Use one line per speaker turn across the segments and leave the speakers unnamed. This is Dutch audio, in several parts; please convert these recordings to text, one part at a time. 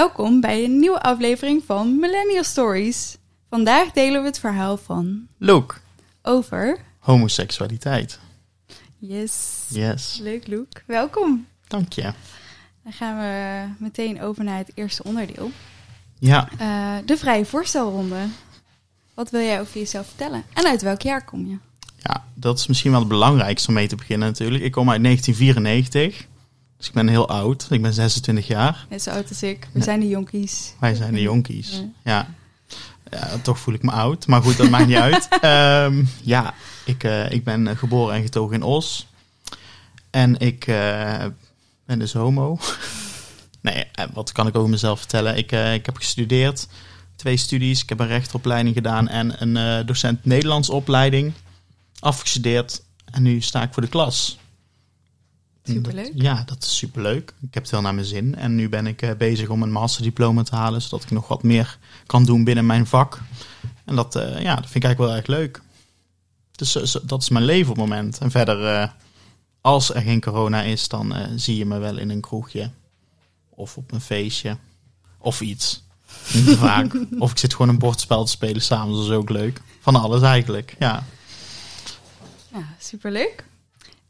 Welkom bij een nieuwe aflevering van Millennial Stories. Vandaag delen we het verhaal van
Luke,
over.
homoseksualiteit.
Yes.
Yes,
Leuk, Luke. Welkom.
dank je.
Dan gaan we meteen over naar het eerste onderdeel.
Ja,
Eh, de vrije voorstelronde. Wat wil jij over jezelf vertellen? En uit welk jaar kom je?
ja, dat is misschien wel het belangrijkste om mee te beginnen natuurlijk. Ik kom uit 1994, dus ik ben heel oud. Ik ben 26 jaar.
Net zo oud als ik. We
Ja.
zijn de jonkies.
Wij zijn de jonkies.
Ja.
Ja. toch voel ik me oud. Maar goed, dat maakt niet uit. Ehm, ja, ik, eh, ik ben eh, geboren en getogen in Os. En ik eh, ben dus homo. nee, wat kan ik over mezelf vertellen? Ik, ik heb gestudeerd, twee studies. Ik heb een rechteropleiding gedaan en een docent Nederlands opleiding. Afgestudeerd en nu sta ik voor de klas. Dat-
Superleuk.
ja, dat is superleuk. Ik heb het wel naar mijn zin. En nu ben ik eh, bezig om een masterdiploma te halen, zodat ik nog wat meer kan doen binnen mijn vak. En dat, eh, ja, dat vind ik eigenlijk wel erg leuk. Dus zo- dat is mijn leven op het moment. En verder, eh, als er geen corona is, dan eh, zie je me wel in een kroegje. Of op een feestje. Of iets. Niet vaak. Of ik zit gewoon een bordspel te spelen samen, dat is ook leuk. Van alles eigenlijk, ja.
Ja, superleuk.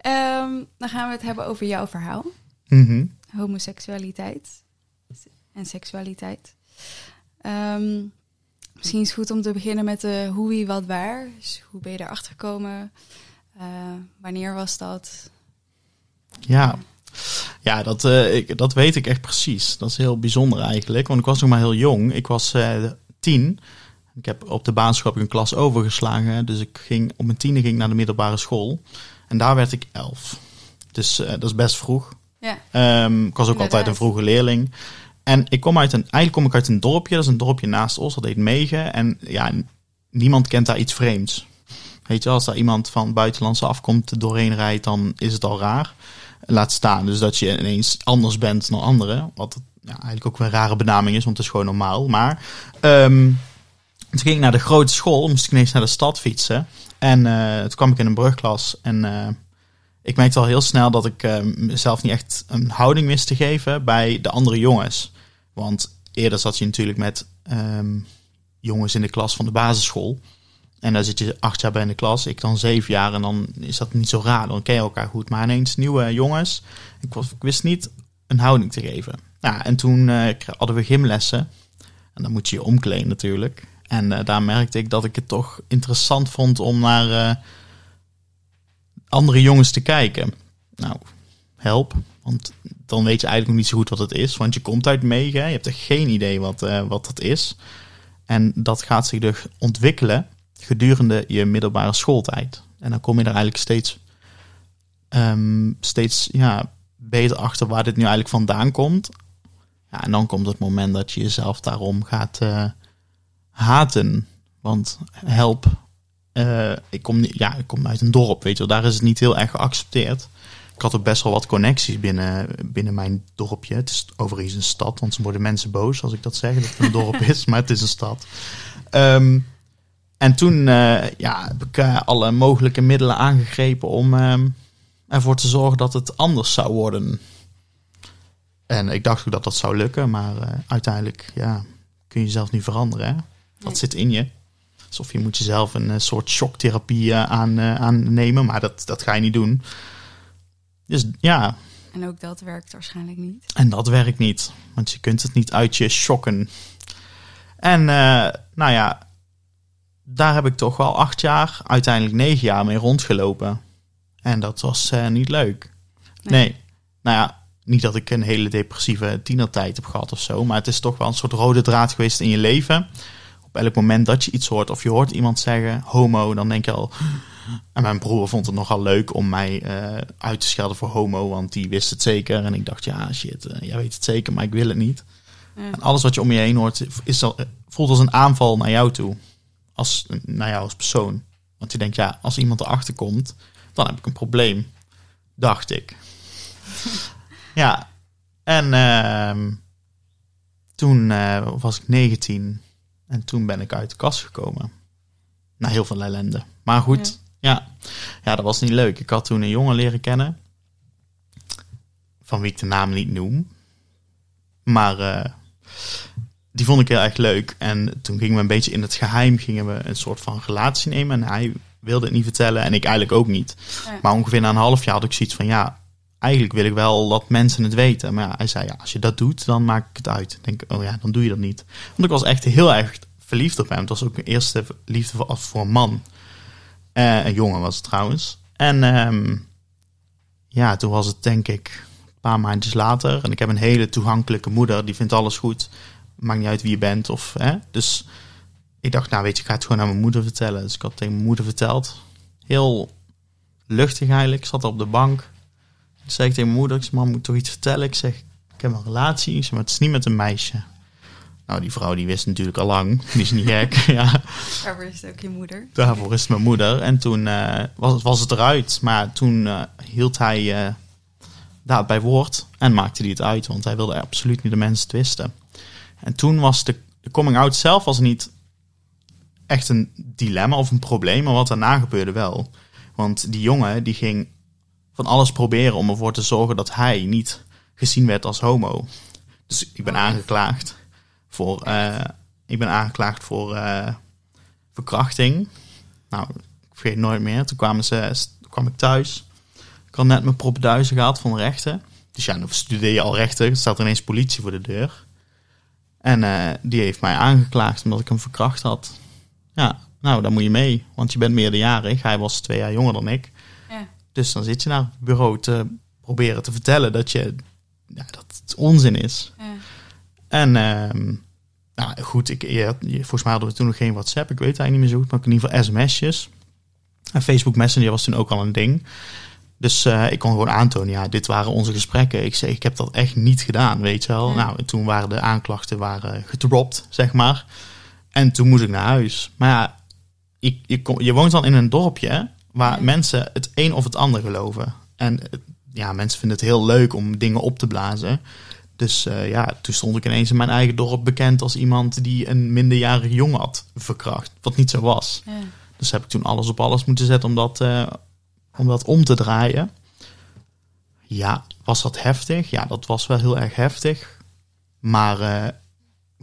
Ehm, dan gaan we het hebben over jouw verhaal.
Mhm.
homoseksualiteit en seksualiteit. Ehm, misschien is het goed om te beginnen met de hoe, wie, wat, waar. Dus hoe ben je erachter gekomen? Eh, wanneer was dat?
Ja, ja dat, eh, ik, dat weet ik echt precies. Dat is heel bijzonder eigenlijk. Want ik was nog maar heel jong. Ik was eh, tien. Ik heb op de basisschool ik een klas overgeslagen. Dus ik ging, op mijn tiende ging ik naar de middelbare school. En daar werd ik elf. Dus eh, dat is best vroeg.
Ja,
Ehm, ik was ook altijd een vroege leerling. En ik kom uit een, eigenlijk kom ik uit een dorpje. Dat is een dorpje naast Os. Dat heet Megen. En ja, niemand kent daar iets vreemds. Weet je, als daar iemand van buitenlandse afkomst doorheen rijdt, dan is het al raar. Laat staan dus dat je ineens anders bent dan anderen. Wat ja, eigenlijk ook wel een rare benaming is, want het is gewoon normaal. Maar ehm, toen ging ik naar de grote school, moest ik ineens naar de stad fietsen. En eh, toen kwam ik in een brugklas en eh, ik merkte al heel snel dat ik eh, mezelf niet echt een houding wist te geven bij de andere jongens. Want eerder zat je natuurlijk met ehm, jongens in de klas van de basisschool. En daar zit je acht jaar bij in de klas, ik dan zeven jaar. En dan is dat niet zo raar, dan ken je elkaar goed. Maar ineens nieuwe jongens, ik, wist niet een houding te geven. Ja, en toen hadden we gymlessen. En dan moet je je omkleden natuurlijk. En eh, daar merkte ik dat ik het toch interessant vond om naar... eh, andere jongens te kijken. Nou, help. Want dan weet je eigenlijk nog niet zo goed wat het is. Want je komt uit Mega, je hebt er geen idee wat, eh, wat dat is. En dat gaat zich dus ontwikkelen gedurende je middelbare schooltijd. En dan kom je er eigenlijk steeds, ehm, steeds ja, beter achter waar dit nu eigenlijk vandaan komt. Ja, en dan komt het moment dat je jezelf daarom gaat haten. Want help, eh, ik, kom ja, ik kom uit een dorp, weet je wel. Daar is het niet heel erg geaccepteerd. Ik had ook best wel wat connecties binnen, binnen mijn dorpje. Het is overigens een stad, want ze worden mensen boos als ik dat zeg, dat het een dorp is. Maar het is een stad. Ehm, en toen eh, ja, heb ik eh, alle mogelijke middelen aangegrepen om ehm, ervoor te zorgen dat het anders zou worden. En ik dacht ook dat dat zou lukken, maar uiteindelijk ja, kun je jezelf niet veranderen. Hè? Dat
Nee.
zit in je. Alsof je moet jezelf een eh, soort shocktherapie eh, aan, eh, aannemen, maar dat, dat ga je niet doen. Dus ja,
en ook dat werkt waarschijnlijk niet.
en dat werkt niet, want je kunt het niet uit je shocken. En nou ja, daar heb ik toch wel acht jaar, uiteindelijk negen jaar mee rondgelopen. En dat was niet leuk.
Nee.
Nee. Nou ja, niet dat ik een hele depressieve tienertijd heb gehad of zo, maar het is toch wel een soort rode draad geweest in je leven. Op elk moment dat je iets hoort of je hoort iemand zeggen homo, dan denk je al. En mijn broer vond het nogal leuk om mij eh, uit te schelden voor homo, want die wist het zeker. En ik dacht, ja, shit, eh, jij weet het zeker, maar ik wil het niet.
Ja.
En alles wat je om je heen hoort, is al, voelt als een aanval naar jou toe. Als, naar jou als persoon. Want je denkt, ja, als iemand erachter komt, dan heb ik een probleem. Dacht ik. ja. En ehm, toen eh, was ik 19. En toen ben ik uit de kast gekomen. Na heel veel ellende. Maar goed, ja. ja. dat was niet leuk. Ik had toen een jongen leren kennen. Van wie ik de naam niet noem. Maar eh, Die vond ik heel erg leuk. En toen gingen we een beetje in het geheim gingen we een soort van relatie nemen. En hij wilde het niet vertellen en ik eigenlijk ook niet.
Ja.
Maar ongeveer na een half jaar had ik zoiets van ja, eigenlijk wil ik wel dat mensen het weten. Maar ja, hij zei ja, als je dat doet, dan maak ik het uit. Ik denk, oh ja, dan doe je dat niet. Want ik was echt heel erg verliefd op hem. Het was ook mijn eerste liefde voor, voor een man. Eh, een jongen was het trouwens. En ehm, ja, toen was het denk ik een paar maandjes later. En ik heb een hele toegankelijke moeder. Die vindt alles goed. Maakt niet uit wie je bent. Of, hè? Dus ik dacht, nou weet je, ik ga het gewoon aan mijn moeder vertellen. Dus ik had tegen mijn moeder verteld. Heel luchtig eigenlijk. Ik zat op de bank. Zei ik tegen mijn moeder, ik zei, mam, moet toch iets vertellen? Ik zeg, ik heb een relatie. Ik zeg, maar het is niet met een meisje. Nou, die vrouw die wist natuurlijk al lang. Die is niet gek. ja,
Daarvoor is het ook je moeder.
daarvoor is het mijn moeder. En toen eh, was, was het eruit. Maar toen eh, hield hij eh daar bij woord en maakte hij het uit. Want hij wilde absoluut niet de mensen twisten. En toen was de, de coming out zelf was niet echt een dilemma of een probleem. Maar wat daarna gebeurde wel. Want die jongen die ging van alles proberen om ervoor te zorgen dat hij niet gezien werd als homo. Dus ik ben aangeklaagd voor, eh, ik ben aangeklaagd voor eh, verkrachting. Nou, ik vergeet nooit meer. Toen kwamen ze, kwam ik thuis. Ik had net mijn propenduizen gehad van rechten. Dus ja, dan studeer je al rechten. Er staat ineens politie voor de deur. En eh, die heeft mij aangeklaagd omdat ik hem verkracht had. Ja, nou, dan moet je mee. Want je bent meerderjarig. Hij was twee jaar jonger dan ik. Dus dan zit je naar het bureau te proberen te vertellen dat, je, ja, dat het onzin is.
Ja.
En ehm, nou goed, ik, je, volgens mij hadden we toen nog geen WhatsApp. Ik weet het eigenlijk niet meer zo goed, maar in ieder geval sms'jes. En Facebook Messenger was toen ook al een ding. Dus eh, ik kon gewoon aantonen, ja, dit waren onze gesprekken. Ik zei, ik heb dat echt niet gedaan, weet je wel.
Ja.
Nou, en toen waren de aanklachten waren gedropt, zeg maar. En toen moest ik naar huis. Maar ja, kom- je woont dan in een dorpje waar
Ja.
mensen het een of het ander geloven. En eh, ja, mensen vinden het heel leuk om dingen op te blazen. Dus eh, ja, toen stond ik ineens in mijn eigen dorp bekend als iemand die een minderjarige jongen had verkracht. Wat niet zo was.
Ja.
Dus heb ik toen alles op alles moeten zetten om dat, eh, om dat om te draaien. Ja, was dat heftig? Ja, dat was wel heel erg heftig. Maar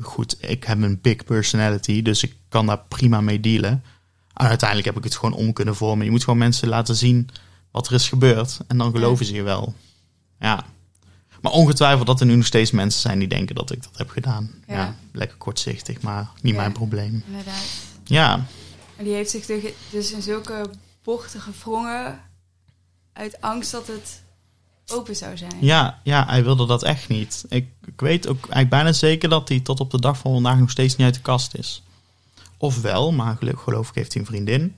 goed, ik heb een big personality, dus ik kan daar prima mee dealen. En uiteindelijk heb ik het gewoon om kunnen vormen. Je moet gewoon mensen laten zien wat er is gebeurd. En dan geloven ze je wel. Ja. Maar ongetwijfeld dat er nu nog steeds mensen zijn die denken dat ik dat heb gedaan. Ja,
Ja.
lekker kortzichtig, maar niet
Ja.
mijn probleem.
Inderdaad.
Ja,
Maar die heeft zich dus- dus in zulke bochten gevrongen uit angst dat het open zou zijn.
Ja, ja, hij wilde dat echt niet. Ik, ik weet ook eigenlijk bijna zeker dat hij tot op de dag van vandaag nog steeds niet uit de kast is. Of wel, maar gelukkig geloof ik heeft hij een vriendin.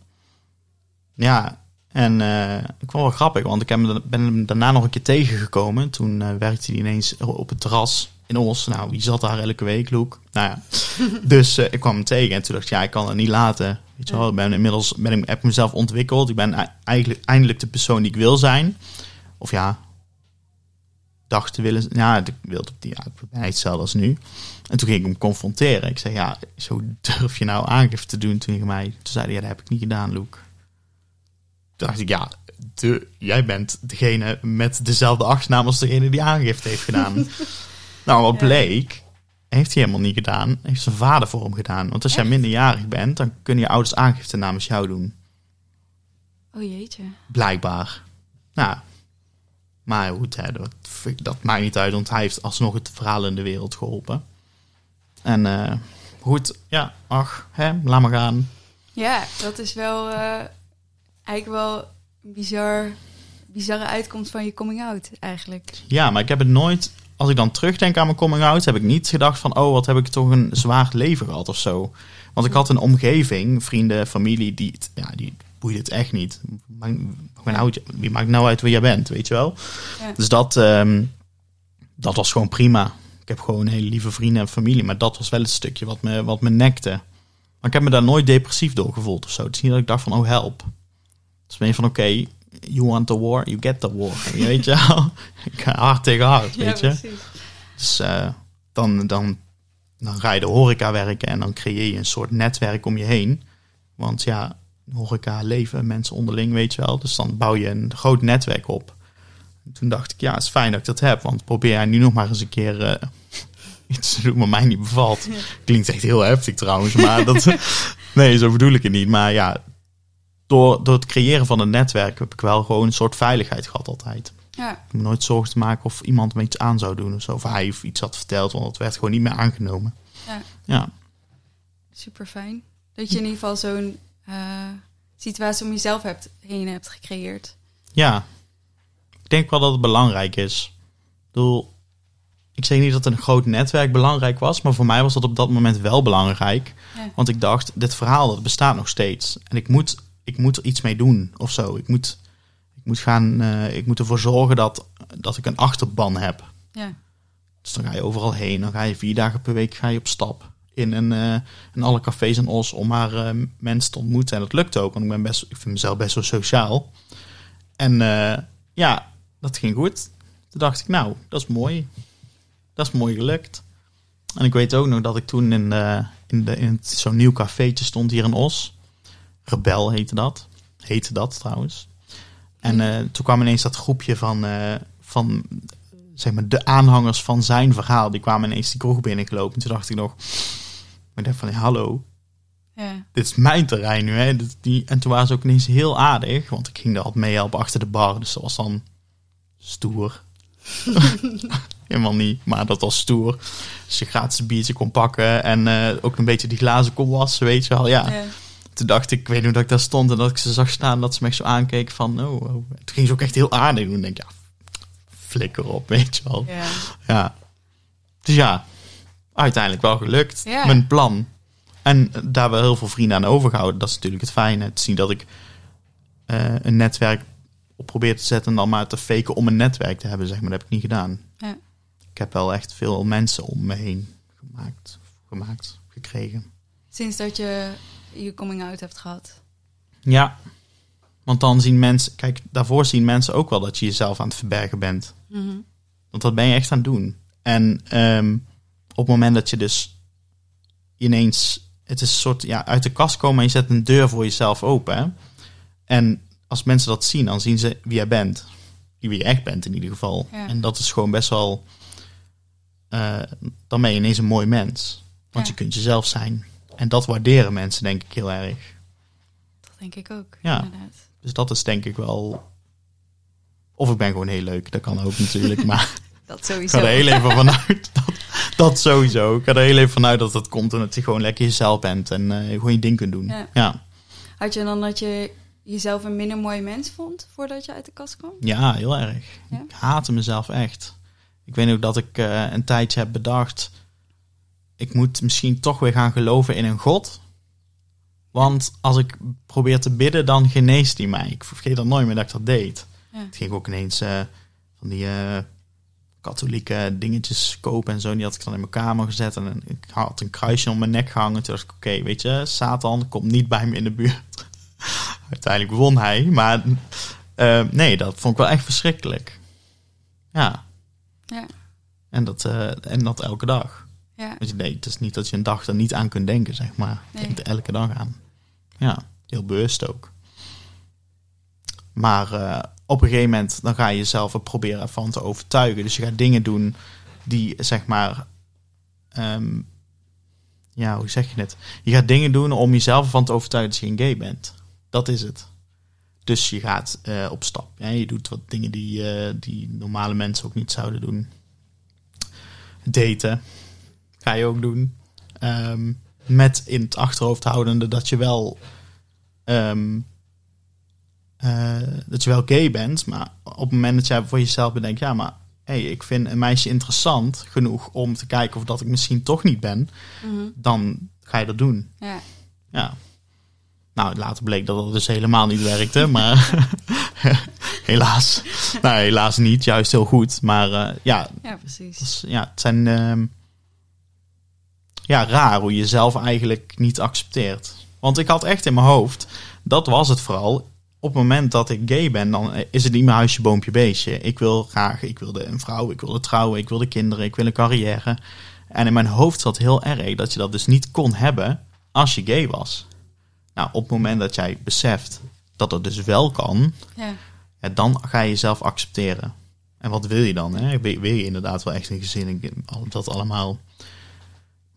Ja, en eh, ik vond het wel grappig, want ik heb ben hem daarna nog een keer tegengekomen. Toen eh, werkte hij ineens op het terras in Os. Nou, wie zat daar elke week, Loek? Nou ja, dus eh, ik kwam hem tegen en toen dacht ik, ja, ik kan het niet laten. Weet je wel, ik ben inmiddels ben ik, heb mezelf ontwikkeld. Ik ben e- eigenlijk eindelijk de persoon die ik wil zijn. Of ja, dacht te willen. Ja, ik wilde op die. Ja, eigenlijk hetzelfde als nu. En toen ging ik hem confronteren. Ik zei, ja, zo durf je nou aangifte te doen tegen mij. Toen zei hij, ja, dat heb ik niet gedaan, Luke. Toen dacht ik, ja, de, jij bent degene met dezelfde achternaam als degene die aangifte heeft gedaan. nou, wat bleek, heeft hij helemaal niet gedaan. Heeft zijn vader voor hem gedaan. Want als jij minderjarig bent, dan kunnen je ouders aangifte namens jou doen.
Oh jeetje.
Blijkbaar. Nou, maar goed, hè, dat, dat maakt niet uit, want hij heeft alsnog het verhaal in de wereld geholpen. En eh, goed, ja, ach, hè, laat maar gaan.
Ja, dat is wel eh, eigenlijk wel een bizar, bizarre uitkomst van je coming out eigenlijk.
Ja, maar ik heb het nooit, als ik dan terugdenk aan mijn coming out, heb ik niet gedacht van, oh, wat heb ik toch een zwaar leven gehad of zo. Want ik had een omgeving, vrienden, familie, die, ja, die boeide het echt niet. Maakt- Wie maakt, wie maakt nou uit wie jij bent, weet je wel?
Ja.
Dus dat, ehm, dat was gewoon prima. Ik heb gewoon hele lieve vrienden en familie, maar dat was wel het stukje wat me, wat me nekte. Maar ik heb me daar nooit depressief door gevoeld of zo. Het is niet dat ik dacht van, oh help. Het is meer van, oké, you want the war, you get the war. Weet je wel? Hard tegen hard, weet je?
precies.
Dus eh, dan, dan, dan ga je de horeca werken en dan creëer je een soort netwerk om je heen. Want ja, horeca leven mensen onderling, weet je wel. Dus dan bouw je een groot netwerk op. En toen dacht ik, ja, het is fijn dat ik dat heb. Want probeer jij nu nog maar eens een keer eh, iets te doen wat mij niet bevalt. Klinkt echt heel heftig trouwens, maar dat, nee, zo bedoel ik het niet. Maar ja, door, door het creëren van een netwerk heb ik wel gewoon een soort veiligheid gehad altijd.
Ja,
Ik heb me nooit zorgen te maken of iemand me iets aan zou doen of zo. Of hij of iets had verteld, want het werd gewoon niet meer aangenomen.
Ja.
Ja,
super fijn. Dat je in ieder geval zo'n eh, situatie om jezelf hebt, heen hebt gecreëerd.
ja. Ik denk wel dat het belangrijk is. Ik bedoel, ik zeg niet dat een groot netwerk belangrijk was, maar voor mij was dat op dat moment wel belangrijk.
Ja.
Want ik dacht, dit verhaal dat bestaat nog steeds. En ik moet, ik moet er iets mee doen of zo. Ik moet, ik moet, gaan, eh, ik moet ervoor zorgen dat, dat ik een achterban heb.
Ja,
Dus dan ga je overal heen. Dan ga je vier dagen per week ga je op stap. In, een, eh, in alle cafés in Os om maar eh, mensen te ontmoeten. En dat lukt ook, want ik, ben best, ik vind mezelf best wel sociaal. En eh, ja, dat ging goed. Toen dacht ik, nou, dat is mooi. Dat is mooi gelukt. En ik weet ook nog dat ik toen in, de, in, de, in zo'n nieuw cafeetje stond hier in Os. Rebel heette dat. Heette dat trouwens. En eh, toen kwam ineens dat groepje van, van zeg maar, de aanhangers van zijn verhaal. Die kwamen ineens die kroeg binnengelopen. En toen dacht ik nog, ik dacht van, hallo,
ja,
dit is mijn terrein nu. Hè? Dit- die, en toen waren ze ook ineens heel aardig. Want ik ging daar altijd meehelpen achter de bar. Dus dat was dan stoer. Helemaal niet, maar dat was stoer. Dus je gratis biertje kon pakken. En eh, ook een beetje die glazen kon wassen, weet je wel. Ja.
ja.
Toen dacht ik, ik weet nog dat ik daar stond en dat ik ze zag staan. Dat ze me echt zo aankeken van, oh, oh. Toen ging ze ook echt heel aardig doen. En denk ik, ja, flikker op, weet je wel.
ja.
Ja. Dus ja, uiteindelijk wel gelukt. Mijn plan. En daar wel heel veel vrienden aan overgehouden. Dat is natuurlijk het fijne. Te zien dat ik eh, een netwerk op probeer te zetten en dan maar te faken om een netwerk te hebben, zeg maar. Dat heb ik niet gedaan.
Ja.
Ik heb wel echt veel mensen om me heen gemaakt, gemaakt gekregen.
Sinds dat je je coming out hebt gehad.
Ja, want dan zien mensen, kijk, daarvoor zien mensen ook wel dat je jezelf aan het verbergen bent.
Mhm.
Want dat ben je echt aan het doen. En ehm, op het moment dat je dus ineens, het is een soort ja, uit de kast komen en je zet een deur voor jezelf open. Hè? En als mensen dat zien, dan zien ze wie jij bent. Wie je echt bent in ieder geval.
Ja.
En dat is gewoon best wel, eh, dan ben je ineens een mooi mens. Want
Ja.
je kunt jezelf zijn. En dat waarderen mensen denk ik heel erg.
Dat denk ik ook,
Ja.
inderdaad.
Dus dat is denk ik wel. Of ik ben gewoon heel leuk, dat kan ook natuurlijk. Maar
Dat
ik
sowieso.
ga er heel even vanuit. Dat, sowieso. Ik ga er heel even vanuit dat dat komt en dat je gewoon lekker jezelf bent en eh, gewoon je ding kunt doen.
Ja.
Ja.
Had je dan dat je jezelf een minder mooi mens vond voordat je uit de kast kwam?
Ja, heel erg.
Ja?
Ik haatte mezelf echt. Ik weet ook dat ik eh, een tijdje heb bedacht. Ik moet misschien toch weer gaan geloven in een God. Want als ik probeer te bidden, dan geneest hij mij. Ik vergeet dat nooit meer dat ik dat deed.
Ja.
Het ging ook ineens eh, van die eh, katholieke dingetjes kopen en zo. Die had ik dan in mijn kamer gezet. En ik had een kruisje om mijn nek gehangen. Toen dacht ik, oké, weet je, Satan komt niet bij me in de buurt. Uiteindelijk won hij. Maar eh, nee, dat vond ik wel echt verschrikkelijk. Ja,
Ja,
en dat, eh, en dat elke dag.
ja.
Dus nee, het is niet dat je een dag er niet aan kunt denken, zeg maar.
Nee.
denkt er elke dag aan. Ja, heel bewust ook. Maar eh, op een gegeven moment dan ga je jezelf er proberen van te overtuigen. Dus je gaat dingen doen die, zeg maar... ehm, ja, hoe zeg je het? Je gaat dingen doen om jezelf ervan te overtuigen dat je geen gay bent. Dat is het. Dus je gaat eh, op stap. Ja, je doet wat dingen die, eh, die normale mensen ook niet zouden doen. Daten ga je ook doen. Ehm, met in het achterhoofd houdende dat je wel ehm, eh, dat je wel gay bent, maar op het moment dat jij voor jezelf bedenkt, ja, maar hey, ik vind een meisje interessant genoeg om te kijken of dat ik misschien toch niet ben,
Mhm.
dan ga je dat doen.
ja.
Ja. Nou, later bleek dat dat dus helemaal niet werkte, maar helaas. Nou, helaas niet, juist heel goed. Maar eh, ja,
ja, precies.
is- ja, het zijn ehm, ja, raar hoe je jezelf eigenlijk niet accepteert. Want ik had echt in mijn hoofd, dat was het vooral. Op het moment dat ik gay ben, dan is het niet meer huisje, boompje, beestje. Ik wil graag, ik wilde een vrouw, ik wilde trouwen, ik wilde kinderen, ik wil een carrière. En in mijn hoofd zat heel erg dat je dat dus niet kon hebben als je gay was. Nou, op het moment dat jij beseft dat het dus wel kan,
Ja,
ja, dan ga je jezelf accepteren. En wat wil je dan? Hè? Wil, wil je inderdaad wel echt een gezin? en Dat allemaal.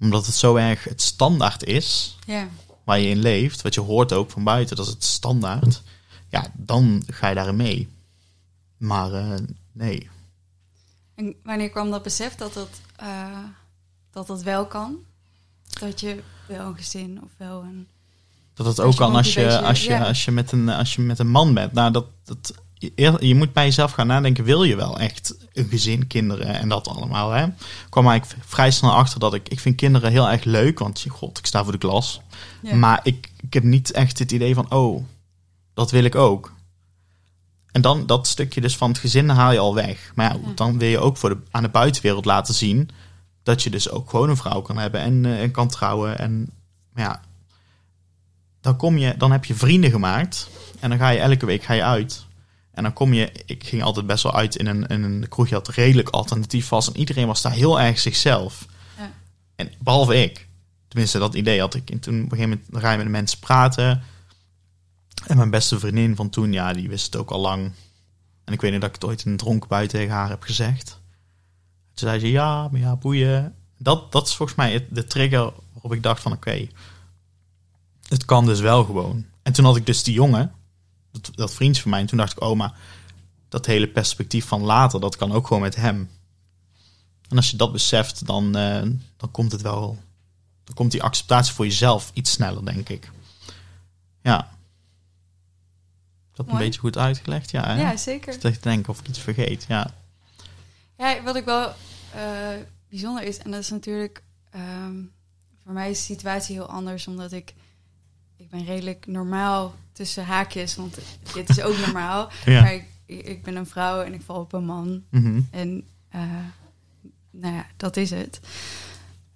Omdat het zo erg het standaard is
Ja.
waar je in leeft, wat je hoort ook van buiten, dat is het standaard. Ja, dan ga je daarin mee. Maar eh, nee.
En wanneer kwam dat besef dat dat, eh, dat dat wel kan? Dat je wel een gezin of wel een...
Dat
Als
ook kan als je, als, je,
ja.
als, je met een, als je met een man bent. Nou, dat, dat, je, je moet bij jezelf gaan nadenken. Wil je wel echt een gezin, kinderen en dat allemaal? Hè? Ik kwam eigenlijk vrij snel achter dat ik... Ik vind kinderen heel erg leuk. Want god, ik sta voor de klas.
Ja.
Maar ik, ik heb niet echt het idee van... Oh, dat wil ik ook. En dan dat stukje dus van het gezin haal je al weg. Maar ja, dan wil je ook voor de, aan de buitenwereld laten zien... dat je dus ook gewoon een vrouw kan hebben en, eh, en kan trouwen. En maar ja, dan, kom je, dan heb je vrienden gemaakt. En dan ga je elke week ga je uit. En dan kom je... Ik ging altijd best wel uit in een, in een kroegje dat redelijk alternatief was. En iedereen was daar heel erg zichzelf.
Ja.
En behalve ik. Tenminste, dat idee had ik. En toen op een gegeven moment ga je met de mensen praten... En mijn beste vriendin van toen, ja, die wist het ook al lang. En ik weet niet dat ik het ooit een dronken bui tegen haar heb gezegd. Toen zei ze, ja, maar ja, boeien. Dat, dat is volgens mij de trigger waarop ik dacht van, oké, het kan dus wel gewoon. En toen had ik dus die jongen, dat, dat vriendje van mij, en toen dacht ik, oh, maar dat hele perspectief van later, dat kan ook gewoon met hem. En als je dat beseft, dan, eh, dan komt het wel, dan komt die acceptatie voor jezelf iets sneller, denk ik. Ja. Dat een beetje goed uitgelegd, ja.
Ja, zeker.
Ik te denken of ik iets vergeet, ja.
Ja, wat ik wel eh, bijzonder is, en dat is natuurlijk... ehm, voor mij is de situatie heel anders, omdat ik... Ik ben redelijk normaal tussen haakjes, want dit is ook normaal.
Ja.
Maar ik, ik ben een vrouw en ik val op een man.
Mhm.
En eh, nou ja, dat is het.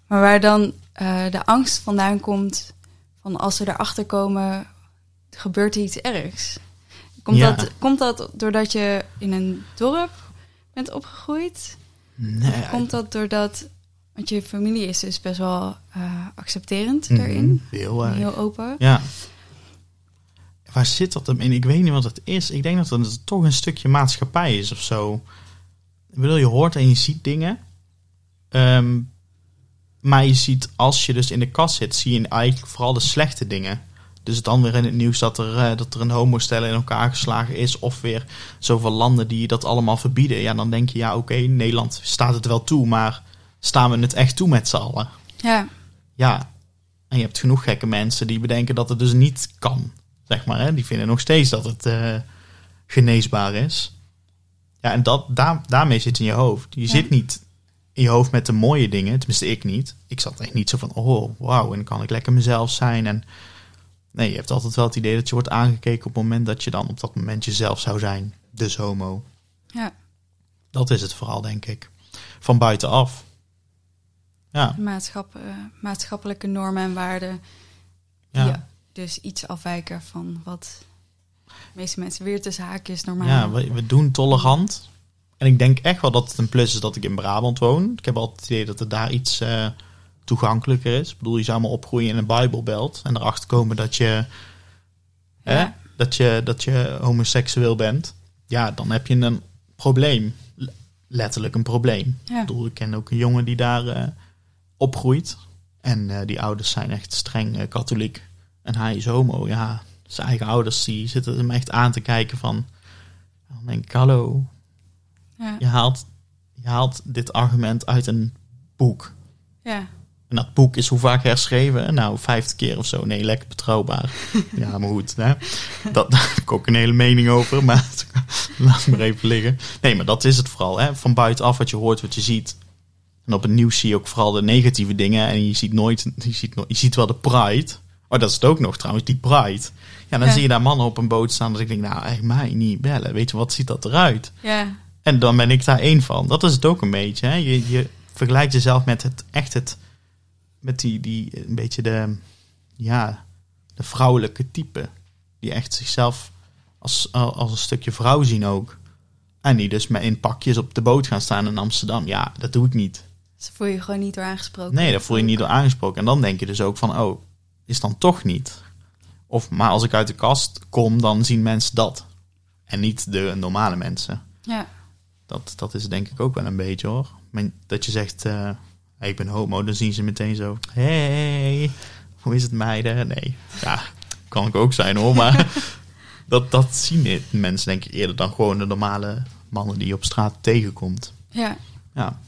Maar waar dan eh, de angst vandaan komt van als ze erachter komen, gebeurt er iets ergs. Komt,
Ja.
dat, komt dat doordat je in een dorp bent opgegroeid?
Nee,
Of komt dat doordat, want je familie is dus best wel eh, accepterend
mhm,
daarin,
Heel erg.
heel open.
Ja. Waar zit dat hem in? Ik weet niet wat het is. Ik denk dat het toch een stukje maatschappij is of zo. Ik bedoel, je hoort en je ziet dingen. Ehm, maar je ziet, als je dus in de kast zit, zie je eigenlijk vooral de slechte dingen. Dus dan weer in het nieuws dat er, eh, dat er een homostel in elkaar geslagen is. Of weer zoveel landen die dat allemaal verbieden. Ja, dan denk je, ja oké, Nederland staat het wel toe. Maar staan we het echt toe met z'n allen?
Ja,
Ja, en je hebt genoeg gekke mensen die bedenken dat het dus niet kan. Zeg maar, hè? die vinden nog steeds dat het eh, geneesbaar is. Ja, en dat, daar, daarmee zit in je hoofd. Je
Ja.
zit niet in je hoofd met de mooie dingen, tenminste ik niet. Ik zat echt niet zo van, oh wauw, en kan ik lekker mezelf zijn. En nee, je hebt altijd wel het idee dat je wordt aangekeken op het moment dat je dan op dat moment jezelf zou zijn. Dus homo.
ja.
Dat is het vooral, denk ik. Van buitenaf. Ja,
eh, maatschappelijke normen en waarden
ja.
dus iets afwijken van wat de meeste mensen weer tussen haakjes normaal.
Ja, we, we doen tolerant. En ik denk echt wel dat het een plus is dat ik in Brabant woon. Ik heb altijd het idee dat het daar iets eh, toegankelijker is. Ik bedoel, je zou maar opgroeien in een Bijbelbelt en erachter komen dat je, hè, dat je, dat je homoseksueel bent. Ja, dan heb je een probleem. Letterlijk een probleem.
Ja.
Ik bedoel, ik ken ook een jongen die daar eh, opgroeit. En eh, die ouders zijn echt streng eh, katholiek. En hij is homo. Ja, zijn eigen ouders die zitten hem echt aan te kijken van... Dan denk ik, hallo,
Ja.
je haalt, je haalt dit argument uit een boek.
ja.
En dat boek is hoe vaak herschreven? Nou, vijftig keer of zo. Nee, lekker betrouwbaar. ja, maar goed. Hè? Dat, daar heb ik ook een hele mening over. Maar laat maar even liggen. Nee, maar dat is het vooral. Hè? Van buitenaf wat je hoort, wat je ziet. En op het nieuws zie je ook vooral de negatieve dingen. En je ziet nooit, je ziet, je ziet wel de pride. Oh, dat is het ook nog trouwens, die pride. Ja, dan
Ja.
zie je daar mannen op een boot staan. Dat ik denk, nou, echt mij niet bellen. Weet je, wat ziet dat eruit?
ja.
En dan ben ik daar één van. Dat is het ook een beetje. Hè? Je, je vergelijkt jezelf met het echt het. Met die, die een beetje de. Ja, de vrouwelijke type. Die echt zichzelf als, als een stukje vrouw zien ook. En die dus met in pakjes op de boot gaan staan in Amsterdam. Ja, dat doe ik niet.
Dus voel je gewoon niet door aangesproken.
Nee, daar voel je niet door aangesproken. En dan denk je dus ook van, oh, is dan toch niet. Of, maar als ik uit de kast kom, dan zien mensen dat. En niet de normale mensen.
Ja.
Dat, dat is denk ik ook wel een beetje hoor. Dat je zegt, eh, hey, ik ben homo, dan zien ze meteen zo, hey, hoe is het meiden? Nee, ja, kan ik ook zijn hoor, maar dat, dat zien mensen denk ik eerder dan gewoon de normale mannen die je op straat tegenkomt.
Ja.
Ja.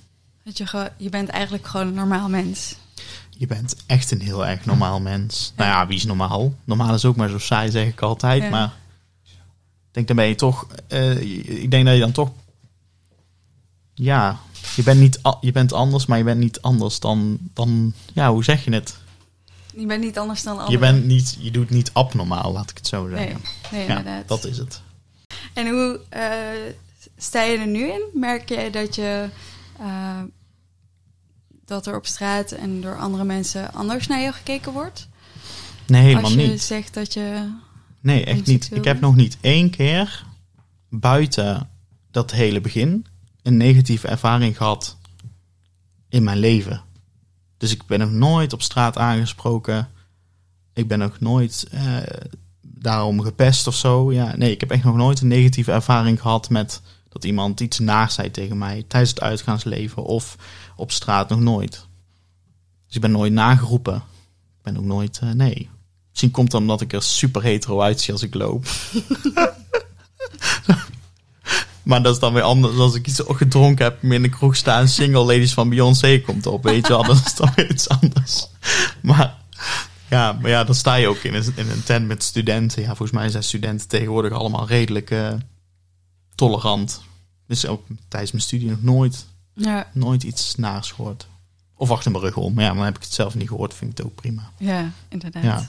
Dat je, je bent eigenlijk gewoon een normaal mens.
Je bent echt een heel erg normaal mens. Nou ja, wie is normaal? Normaal is ook maar zo saai, zeg ik altijd.
Ja.
Maar ik denk dan ben je toch... eh, ik denk dat je dan toch... Ja, je bent, niet, je bent anders, maar je bent niet anders dan... dan ja, hoe zeg je het?
Je bent niet anders dan
Je,
anderen.
bent niet, je doet niet abnormaal, laat ik het zo
Nee,
zeggen.
nee
ja,
inderdaad.
dat is het.
En hoe eh, sta je er nu in? Merk je dat je... eh, dat er op straat en door andere mensen anders naar je gekeken wordt?
Nee, helemaal
Als je
niet.
zegt dat je...
Nee, echt niet. Ik heb nog niet één keer buiten dat hele begin een negatieve ervaring gehad in mijn leven. Dus ik ben nog nooit op straat aangesproken. Ik ben nog nooit eh, daarom gepest of zo. Ja, nee, ik heb echt nog nooit een negatieve ervaring gehad met dat iemand iets naars zei tegen mij tijdens het uitgaansleven of op straat nog nooit. Dus ik ben nooit nageroepen. Ik ben ook nooit, eh, nee. Misschien komt het omdat ik er super hetero uitzie als ik loop. maar dat is dan weer anders als ik iets gedronken heb, in de kroeg staan, single ladies van Beyoncé komt op, weet je wel. Dat is dan weer iets anders. Maar ja, maar ja, dan sta je ook in een, in een tent met studenten. Ja, volgens mij zijn studenten tegenwoordig allemaal redelijk eh, tolerant. Dus ook tijdens mijn studie nog nooit,
Ja,
nooit iets naars gehoord. Of achter mijn rug om. Maar ja, dan heb ik het zelf niet gehoord, vind ik het ook prima.
ja inderdaad.
Ja.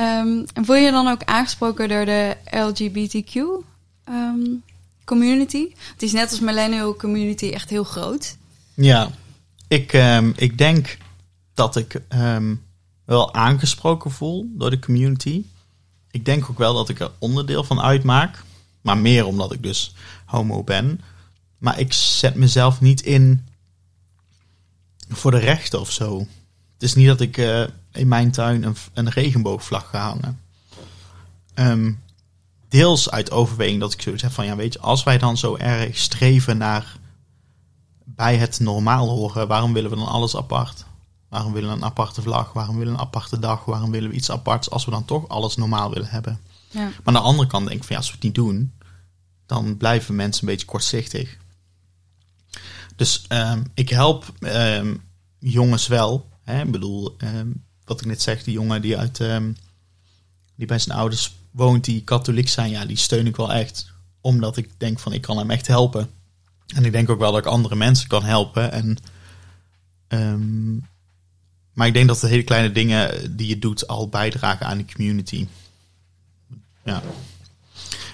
En voel je je dan ook aangesproken door de LGBTQ ehm, community? Het is net als millennial community echt heel groot.
Ja, ik, ehm, ik denk dat ik ehm, wel aangesproken voel door de community. Ik denk ook wel dat ik er onderdeel van uitmaak. Maar meer omdat ik dus homo ben. Maar ik zet mezelf niet in voor de rechten of zo. Het is niet dat ik eh, in mijn tuin een, een regenboogvlag ga hangen. Ehm, deels uit overweging dat ik zoiets heb van... Ja, weet je, als wij dan zo erg streven naar bij het normaal horen. Waarom willen we dan alles apart? Waarom willen we een aparte vlag? Waarom willen we een aparte dag? Waarom willen we iets aparts als we dan toch alles normaal willen hebben?
Ja.
Maar aan de andere kant denk ik van ja, als we het niet doen, dan blijven mensen een beetje kortzichtig. Dus ehm, ik help ehm, jongens wel. Hè? Ik bedoel, wat ik net zeg, die jongen die uit ehm, die bij zijn ouders woont, die katholiek zijn, ja, die steun ik wel echt. Omdat ik denk van ik kan hem echt helpen. En ik denk ook wel dat ik andere mensen kan helpen. En, ehm, maar ik denk dat de hele kleine dingen die je doet al bijdragen aan de community. Ja.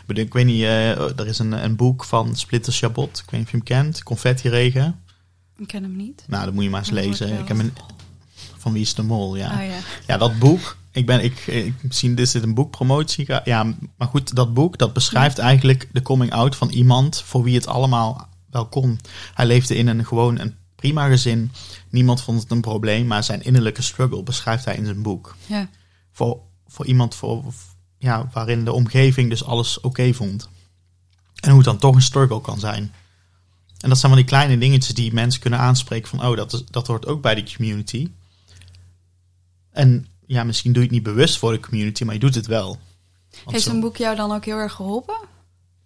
Ik weet niet, eh, er is een, een boek van Splitter Chabot. Ik weet niet of je hem kent. Confetti Regen.
Ik ken hem niet.
Nou, dat moet je maar eens lezen. Ik heb een, van Wie is de Mol, ja.
Oh ja.
Ja, dat boek. Ik ben, ik, ik misschien dit is dit een boekpromotie. Ja, maar goed, dat boek dat beschrijft eigenlijk de coming out van iemand voor wie het allemaal wel kon. Hij leefde in een gewoon een prima gezin. Niemand vond het een probleem, maar zijn innerlijke struggle beschrijft hij in zijn boek.
Ja.
Voor, voor iemand voor, ja, waarin de omgeving dus alles oké vond. En hoe het dan toch een struggle kan zijn. En dat zijn van die kleine dingetjes die mensen kunnen aanspreken van, oh, dat, is, dat hoort ook bij de community. En ja, misschien doe je het niet bewust voor de community, maar je doet het wel. Want
Heeft
zo-
zo'n boek jou dan ook heel erg geholpen?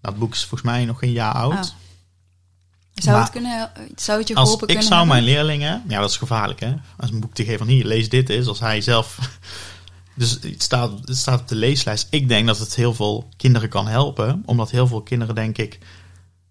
dat boek is volgens mij nog een jaar oud.
Ah. Zou,
Maar-
het, kunnen, zou het je
Als
geholpen
ik
kunnen
zou mijn leerlingen, ja, dat is gevaarlijk hè, als een boek te geven van hier, lees dit is, als hij zelf, dus het staat, het staat op de leeslijst. Ik denk dat het heel veel kinderen kan helpen, omdat heel veel kinderen, denk ik,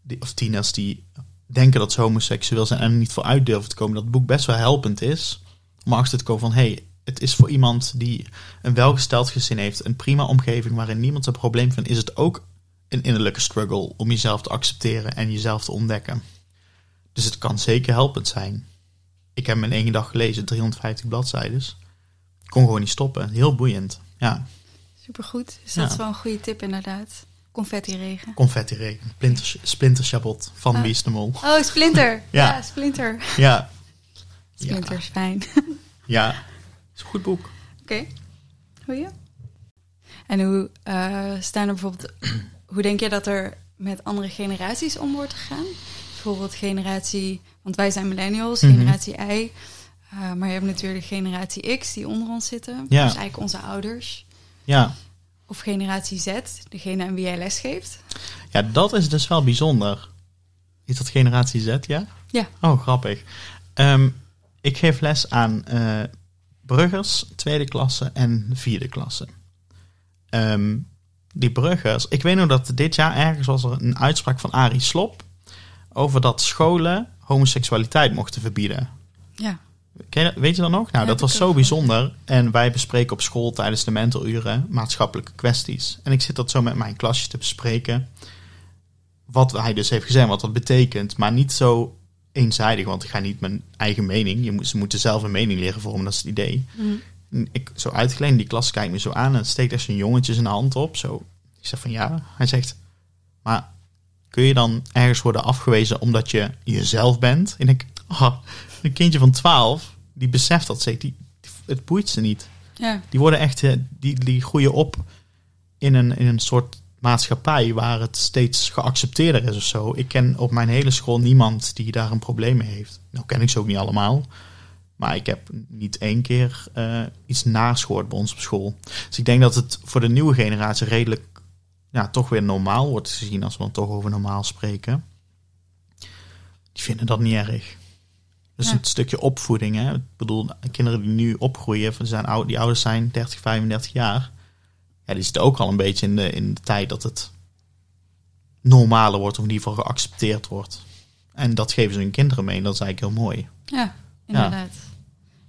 die, of tieners die denken dat ze homoseksueel zijn en er niet voor uit durven te komen, dat het boek best wel helpend is om achter te komen van hé, hey, het is voor iemand die een welgesteld gezin heeft, een prima omgeving waarin niemand een probleem vindt, is het ook een innerlijke struggle om jezelf te accepteren en jezelf te ontdekken. Dus het kan zeker helpend zijn. Ik heb hem in één dag gelezen, 350 bladzijden. Ik kon gewoon niet stoppen. Heel boeiend. Ja,
Supergoed. Dus dat
Ja.
is wel een goede tip inderdaad. Confetti regen.
confetti regen. Splinter, splinter Chabot van
Ah.
Is de Mol.
Oh, Splinter.
Ja.
ja. Splinter.
Ja.
Splinter is fijn.
Ja. is een goed boek.
Oké. Goeie. En hoe eh, staan er bijvoorbeeld... Hoe denk je dat er met andere generaties om wordt gegaan. Bijvoorbeeld generatie, want wij zijn millennials,
Mhm.
generatie Y. Uh, maar je hebt natuurlijk generatie X die onder ons zitten.
Ja.
Dus eigenlijk onze ouders.
Ja.
Of generatie Z, degene aan wie jij lesgeeft.
ja, dat is dus wel bijzonder. Is dat generatie Z, ja?
Ja.
Oh, grappig. Ehm, ik geef les aan eh bruggers, tweede klasse en vierde klasse. Ehm, die bruggers, ik weet nog dat dit jaar ergens was er een uitspraak van Arie Slop over dat scholen homoseksualiteit mochten verbieden.
Ja,
je- weet je dat nog? Nou,
Ja,
dat was zo bijzonder. En wij bespreken op school tijdens de mentoruren maatschappelijke kwesties. En ik zit dat zo met mijn klasje te bespreken. Wat hij dus heeft gezegd, wat dat betekent. Maar niet zo eenzijdig, want ik ga niet mijn eigen mening. Je moet, ze moeten zelf een mening leren vormen, dat is het idee.
Mhm.
En ik zo uitgeleend, die klas kijkt me zo aan en steekt er zo'n jongetje zijn hand op. Zo. Ik zeg van ja. Hij zegt, maar kun je dan ergens worden afgewezen omdat je jezelf bent? En ik, oh, een kindje van 12, die beseft dat die, die- het boeit ze niet.
ja,
Die worden echt, eh, die, die groeien op in een, in een soort maatschappij waar het steeds geaccepteerder is of zo. Ik ken op mijn hele school niemand die daar een probleem mee heeft. Nou ken ik ze ook niet allemaal. Maar ik heb niet één keer eh, iets naars gehoord bij ons op school. Dus ik denk dat het voor de nieuwe generatie redelijk ja, toch weer normaal wordt gezien als we dan toch over normaal spreken. Die vinden dat niet erg. Dus
Ja.
een stukje opvoeding. Hè? Ik bedoel, kinderen die nu opgroeien, van zijn oud, die ouders zijn 30, 35 jaar. Ja, die zitten ook al een beetje in de, in de tijd dat het normaler wordt, of in ieder geval geaccepteerd wordt. En dat geven ze hun kinderen mee en dat is eigenlijk heel mooi.
ja, inderdaad.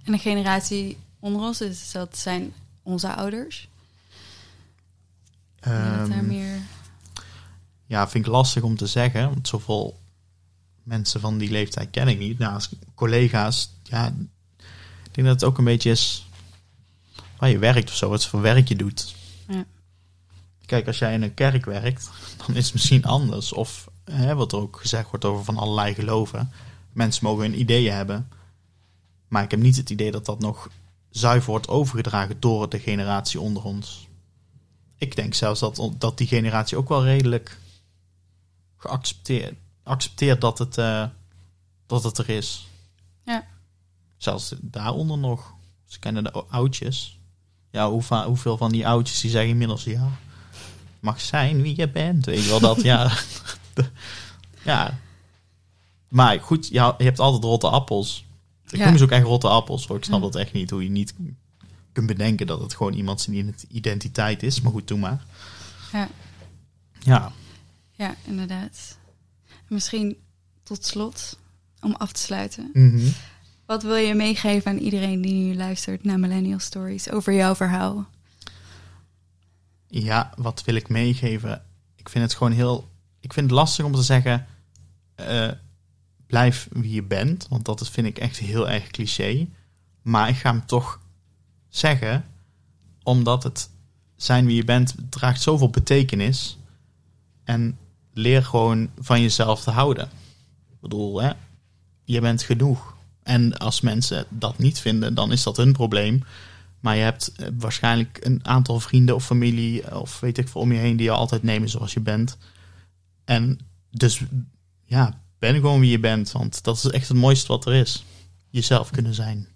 En de generatie onder ons, dus dat zijn onze ouders. Daar
Ehm,
meer...
Ja, vind ik lastig om te zeggen. Want zoveel mensen van die leeftijd ken ik niet. Nou, als collega's, ja, ik denk dat het ook een beetje is waar je werkt of zo, wat voor werk je doet.
Ja.
Kijk, als jij in een kerk werkt, dan is het misschien anders. Of hè, wat er ook gezegd wordt over van allerlei geloven. Mensen mogen hun ideeën hebben. Maar ik heb niet het idee dat dat nog zuiver wordt overgedragen door de generatie onder ons. Ik denk zelfs dat, dat die generatie ook wel redelijk geaccepteerd accepteert dat het, eh, dat het er is.
Ja.
Zelfs daaronder nog. Ze kennen de oudjes. Ja, hoe hoeveel van die oudjes die zeggen inmiddels ja. Mag zijn wie je bent. Weet je wel dat? ja. Ja. Maar goed, ja, je hebt altijd rotte appels. Ik
Ja.
noem ze ook echt rotte appels. Hoor. Ik snap
Ja.
dat echt niet. Hoe je niet kunt bedenken dat het gewoon iemand zijn identiteit is. Maar goed, doe maar.
Ja.
Ja.
Ja, inderdaad. Misschien tot slot, om af te sluiten.
Mhm.
Wat wil je meegeven aan iedereen die nu luistert naar Millennial Stories over jouw verhaal?
Ja, wat wil ik meegeven? Ik vind het gewoon heel. Ik vind het lastig om te zeggen. eh, blijf wie je bent. Want dat vind ik echt heel erg cliché. Maar ik ga hem toch zeggen. Omdat het zijn wie je bent draagt zoveel betekenis. En leer gewoon van jezelf te houden. Ik bedoel, hè, je bent genoeg. En als mensen dat niet vinden, dan is dat hun probleem. Maar je hebt eh, waarschijnlijk een aantal vrienden of familie eh, of weet ik veel om je heen die je altijd nemen zoals je bent. En dus ja, ben gewoon wie je bent, want dat is echt het mooiste wat er is. Jezelf kunnen zijn.